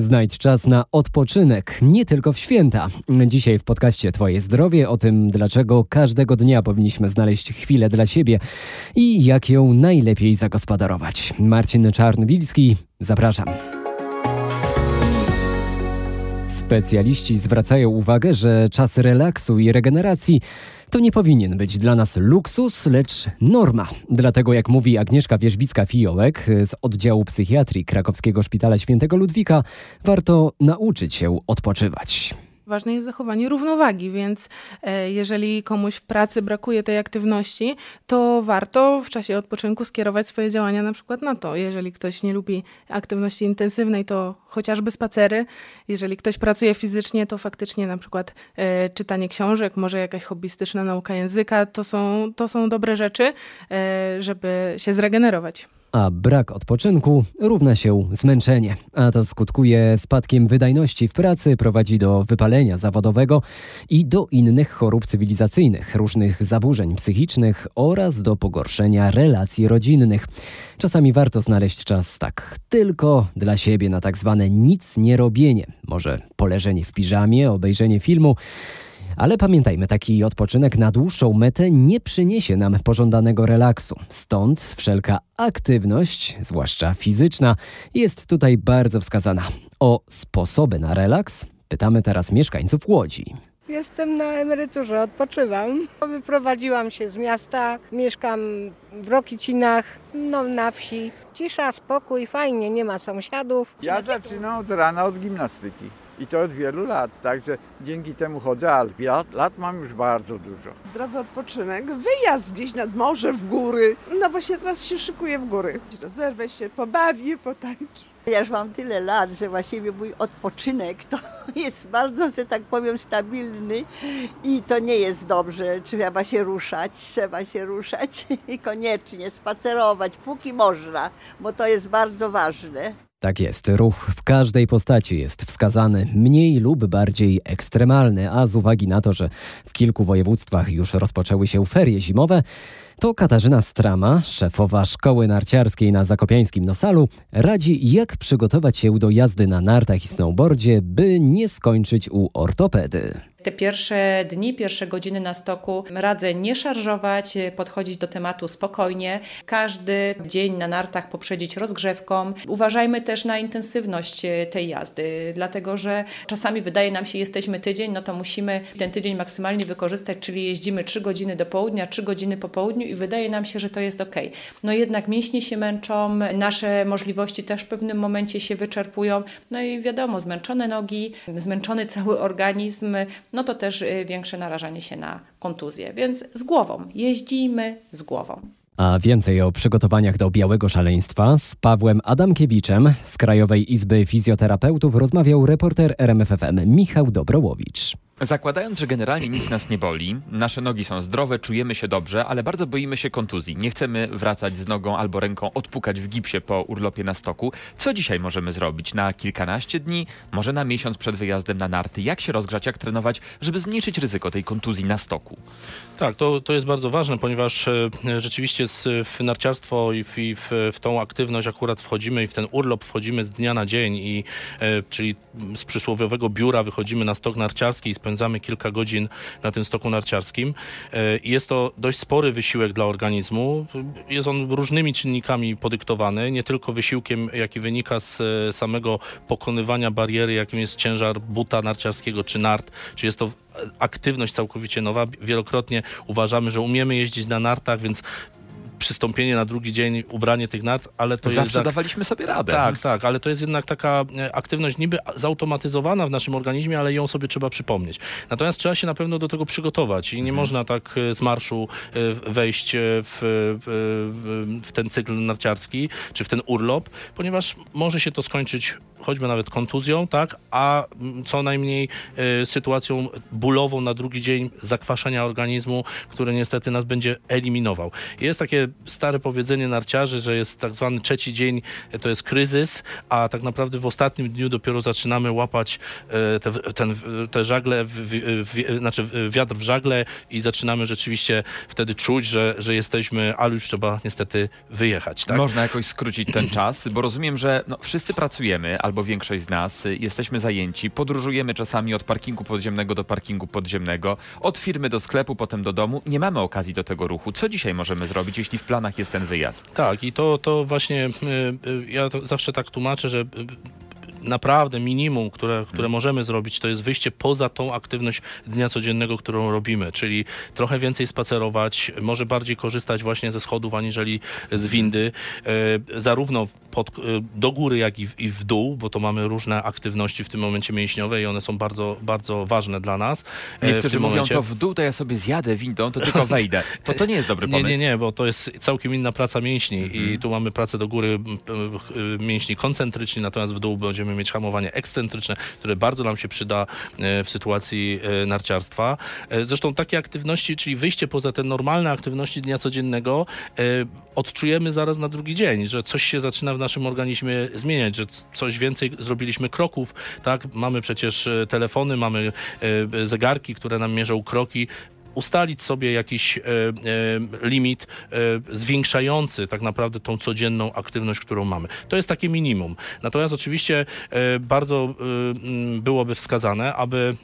Znajdź czas na odpoczynek, nie tylko w święta. Dzisiaj w podcaście Twoje zdrowie o tym, dlaczego każdego dnia powinniśmy znaleźć chwilę dla siebie i jak ją najlepiej zagospodarować. Marcin Czarnwilski, zapraszam. Specjaliści zwracają uwagę, że czas relaksu i regeneracji to nie powinien być dla nas luksus, lecz norma. Dlatego, jak mówi Agnieszka Wierzbicka-Fiołek z oddziału psychiatrii Krakowskiego Szpitala Świętego Ludwika, warto nauczyć się odpoczywać ważne jest zachowanie równowagi, więc e, jeżeli komuś w pracy brakuje tej aktywności, to warto w czasie odpoczynku skierować swoje działania na przykład na to. Jeżeli ktoś nie lubi aktywności intensywnej, to chociażby spacery. Jeżeli ktoś pracuje fizycznie, to faktycznie na przykład e, czytanie książek, może jakaś hobbystyczna nauka języka, to są, to są dobre rzeczy, e, żeby się zregenerować a brak odpoczynku równa się zmęczenie, a to skutkuje spadkiem wydajności w pracy, prowadzi do wypalenia zawodowego i do innych chorób cywilizacyjnych, różnych zaburzeń psychicznych oraz do pogorszenia relacji rodzinnych. Czasami warto znaleźć czas tak tylko dla siebie na tak zwane nic nie robienie, może poleżenie w piżamie, obejrzenie filmu ale pamiętajmy, taki odpoczynek na dłuższą metę nie przyniesie nam pożądanego relaksu. Stąd wszelka aktywność, zwłaszcza fizyczna, jest tutaj bardzo wskazana. O sposoby na relaks pytamy teraz mieszkańców Łodzi. Jestem na emeryturze, odpoczywam. Wyprowadziłam się z miasta, mieszkam w Rokicinach, no na wsi. Cisza, spokój, fajnie, nie ma sąsiadów. Ja zaczynam od rana od gimnastyki i to od wielu lat, także dzięki temu chodzę, ale lat, lat mam już bardzo dużo. Zdrowy odpoczynek, wyjazd gdzieś nad morze, w góry. No właśnie teraz się szykuję w góry. Rozerwę się, pobawię, potańczę. Ja już mam tyle lat, że właściwie mój odpoczynek to jest bardzo, że tak powiem, stabilny i to nie jest dobrze. Trzeba się ruszać, trzeba się ruszać i koniecznie spacerować, póki można, bo to jest bardzo ważne. Tak jest, ruch w każdej postaci jest wskazany, mniej lub bardziej ekstremalny, a z uwagi na to, że w kilku województwach już rozpoczęły się ferie zimowe, to Katarzyna Strama, szefowa szkoły narciarskiej na Zakopiańskim Nosalu, radzi jak przygotować się do jazdy na nartach i snowboardzie, by nie skończyć u ortopedy. Te pierwsze dni, pierwsze godziny na stoku radzę nie szarżować, podchodzić do tematu spokojnie. Każdy dzień na nartach poprzedzić rozgrzewką. Uważajmy też na intensywność tej jazdy, dlatego że czasami wydaje nam się, jesteśmy tydzień, no to musimy ten tydzień maksymalnie wykorzystać, czyli jeździmy 3 godziny do południa, 3 godziny po południu i wydaje nam się, że to jest ok. No jednak mięśnie się męczą, nasze możliwości też w pewnym momencie się wyczerpują. No i wiadomo, zmęczone nogi, zmęczony cały organizm, no to też y, większe narażanie się na kontuzję. Więc z głową, jeździmy z głową. A więcej o przygotowaniach do białego szaleństwa z Pawłem Adamkiewiczem z Krajowej Izby Fizjoterapeutów rozmawiał reporter RMFFM Michał Dobrołowicz. Zakładając, że generalnie nic nas nie boli, nasze nogi są zdrowe, czujemy się dobrze, ale bardzo boimy się kontuzji. Nie chcemy wracać z nogą albo ręką, odpukać w gipsie po urlopie na stoku. Co dzisiaj możemy zrobić? Na kilkanaście dni, może na miesiąc przed wyjazdem na narty? Jak się rozgrzać, jak trenować, żeby zmniejszyć ryzyko tej kontuzji na stoku? Tak, to, to jest bardzo ważne, ponieważ e, rzeczywiście w narciarstwo i, w, i w, w, tą aktywność akurat wchodzimy i w ten urlop wchodzimy z dnia na dzień, i, e, czyli z przysłowiowego biura wychodzimy na stok narciarski i spędzamy kilka godzin na tym stoku narciarskim. E, jest to dość spory wysiłek dla organizmu. Jest on różnymi czynnikami podyktowany, nie tylko wysiłkiem, jaki wynika z samego pokonywania bariery, jakim jest ciężar buta narciarskiego czy nart, czy jest to aktywność całkowicie nowa. Wielokrotnie uważamy, że umiemy jeździć na nartach, więc przystąpienie na drugi dzień, ubranie tych nart, ale to Zawsze jest... Zawsze dawaliśmy sobie radę. Tak, tak, ale to jest jednak taka e, aktywność niby zautomatyzowana w naszym organizmie, ale ją sobie trzeba przypomnieć. Natomiast trzeba się na pewno do tego przygotować i nie mhm. można tak e, z marszu e, wejść w, w, w ten cykl narciarski, czy w ten urlop, ponieważ może się to skończyć choćby nawet kontuzją, tak, a co najmniej y, sytuacją bólową na drugi dzień zakwaszenia organizmu, który niestety nas będzie eliminował. Jest takie stare powiedzenie narciarzy, że jest tak zwany trzeci dzień, to jest kryzys, a tak naprawdę w ostatnim dniu dopiero zaczynamy łapać te, ten, te żagle, w, w, znaczy wiatr w żagle i zaczynamy rzeczywiście wtedy czuć, że, że jesteśmy, ale już trzeba niestety wyjechać. Tak? Można jakoś skrócić ten czas, bo rozumiem, że no, wszyscy pracujemy, albo większość z nas, jesteśmy zajęci, podróżujemy czasami od parkingu podziemnego do parkingu podziemnego, od firmy do sklepu, potem do domu. Nie mamy okazji do tego ruchu. Co dzisiaj możemy zrobić, jeśli w planach jest ten wyjazd? Tak, i to, to właśnie y, y, ja to zawsze tak tłumaczę, że y, naprawdę minimum, które, które mhm. możemy zrobić, to jest wyjście poza tą aktywność dnia codziennego, którą robimy, czyli trochę więcej spacerować, może bardziej korzystać właśnie ze schodów aniżeli z windy, e, zarówno pod, e, do góry, jak i w, i w, dół, bo to mamy różne aktywności w tym momencie mięśniowe i one są bardzo, bardzo ważne dla nas. E, Niektórzy mówią, momencie... to w dół to ja sobie zjadę windą, to tylko wejdę. To to nie jest dobry pomysł. Nie, nie, nie, bo to jest całkiem inna praca mięśni mhm. i tu mamy pracę do góry mięśni koncentryczni, natomiast w dół będziemy będziemy mieć hamowanie ekscentryczne, które bardzo nam się przyda e, w sytuacji e, narciarstwa. E, zresztą takie aktywności, czyli wyjście poza te normalne aktywności dnia codziennego, odczujemy zaraz na drugi dzień, że coś się zaczyna w naszym organizmie zmieniać, że coś więcej zrobiliśmy kroków, tak? Mamy przecież telefony, mamy zegarki, które nam mierzą kroki ustalić sobie jakiś e, e, limit e, zwiększający tak naprawdę tą codzienną aktywność, którą mamy. To jest takie minimum. Natomiast oczywiście e, bardzo e, byłoby wskazane, aby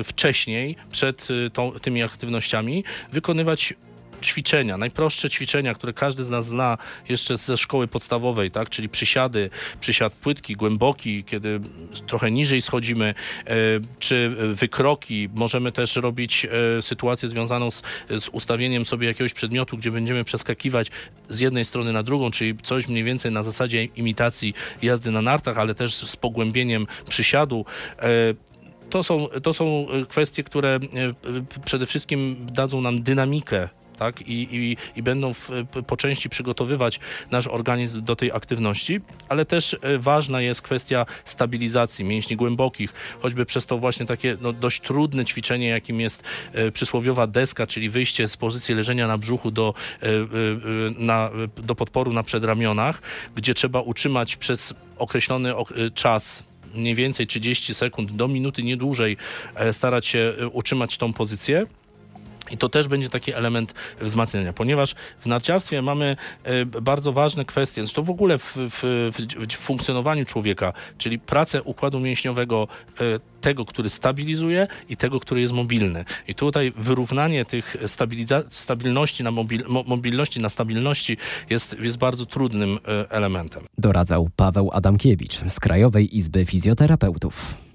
e, wcześniej, przed tą, tymi aktywnościami, wykonywać ćwiczenia, najprostsze ćwiczenia, które każdy z nas zna jeszcze ze szkoły podstawowej, tak? czyli przysiady, przysiad płytki, głęboki, kiedy trochę niżej schodzimy, e, czy wykroki. Możemy też robić e, sytuację związaną z, z ustawieniem sobie jakiegoś przedmiotu, gdzie będziemy przeskakiwać z jednej strony na drugą, czyli coś mniej więcej na zasadzie imitacji jazdy na nartach, ale też z pogłębieniem przysiadu e, to są, to są kwestie, które przede wszystkim dadzą nam dynamikę tak? I, i, i będą w, po części przygotowywać nasz organizm do tej aktywności, ale też e, ważna jest kwestia stabilizacji mięśni głębokich, choćby przez to właśnie takie no, dość trudne ćwiczenie, jakim jest e, przysłowiowa deska, czyli wyjście z pozycji leżenia na brzuchu do, e, na, do podporu na przedramionach, gdzie trzeba utrzymać przez określony czas mniej więcej 30 sekund do minuty, nie dłużej, starać się utrzymać tą pozycję. I to też będzie taki element wzmacniania, ponieważ w narciarstwie mamy e, bardzo ważne kwestie, zresztą w ogóle w, w, w funkcjonowaniu człowieka, czyli pracę układu mięśniowego e, tego, który stabilizuje i tego, który jest mobilny. I tutaj wyrównanie tych stabilności na mobil mobilności na stabilności jest, jest bardzo trudnym e, elementem. Doradzał Paweł Adamkiewicz z Krajowej Izby Fizjoterapeutów.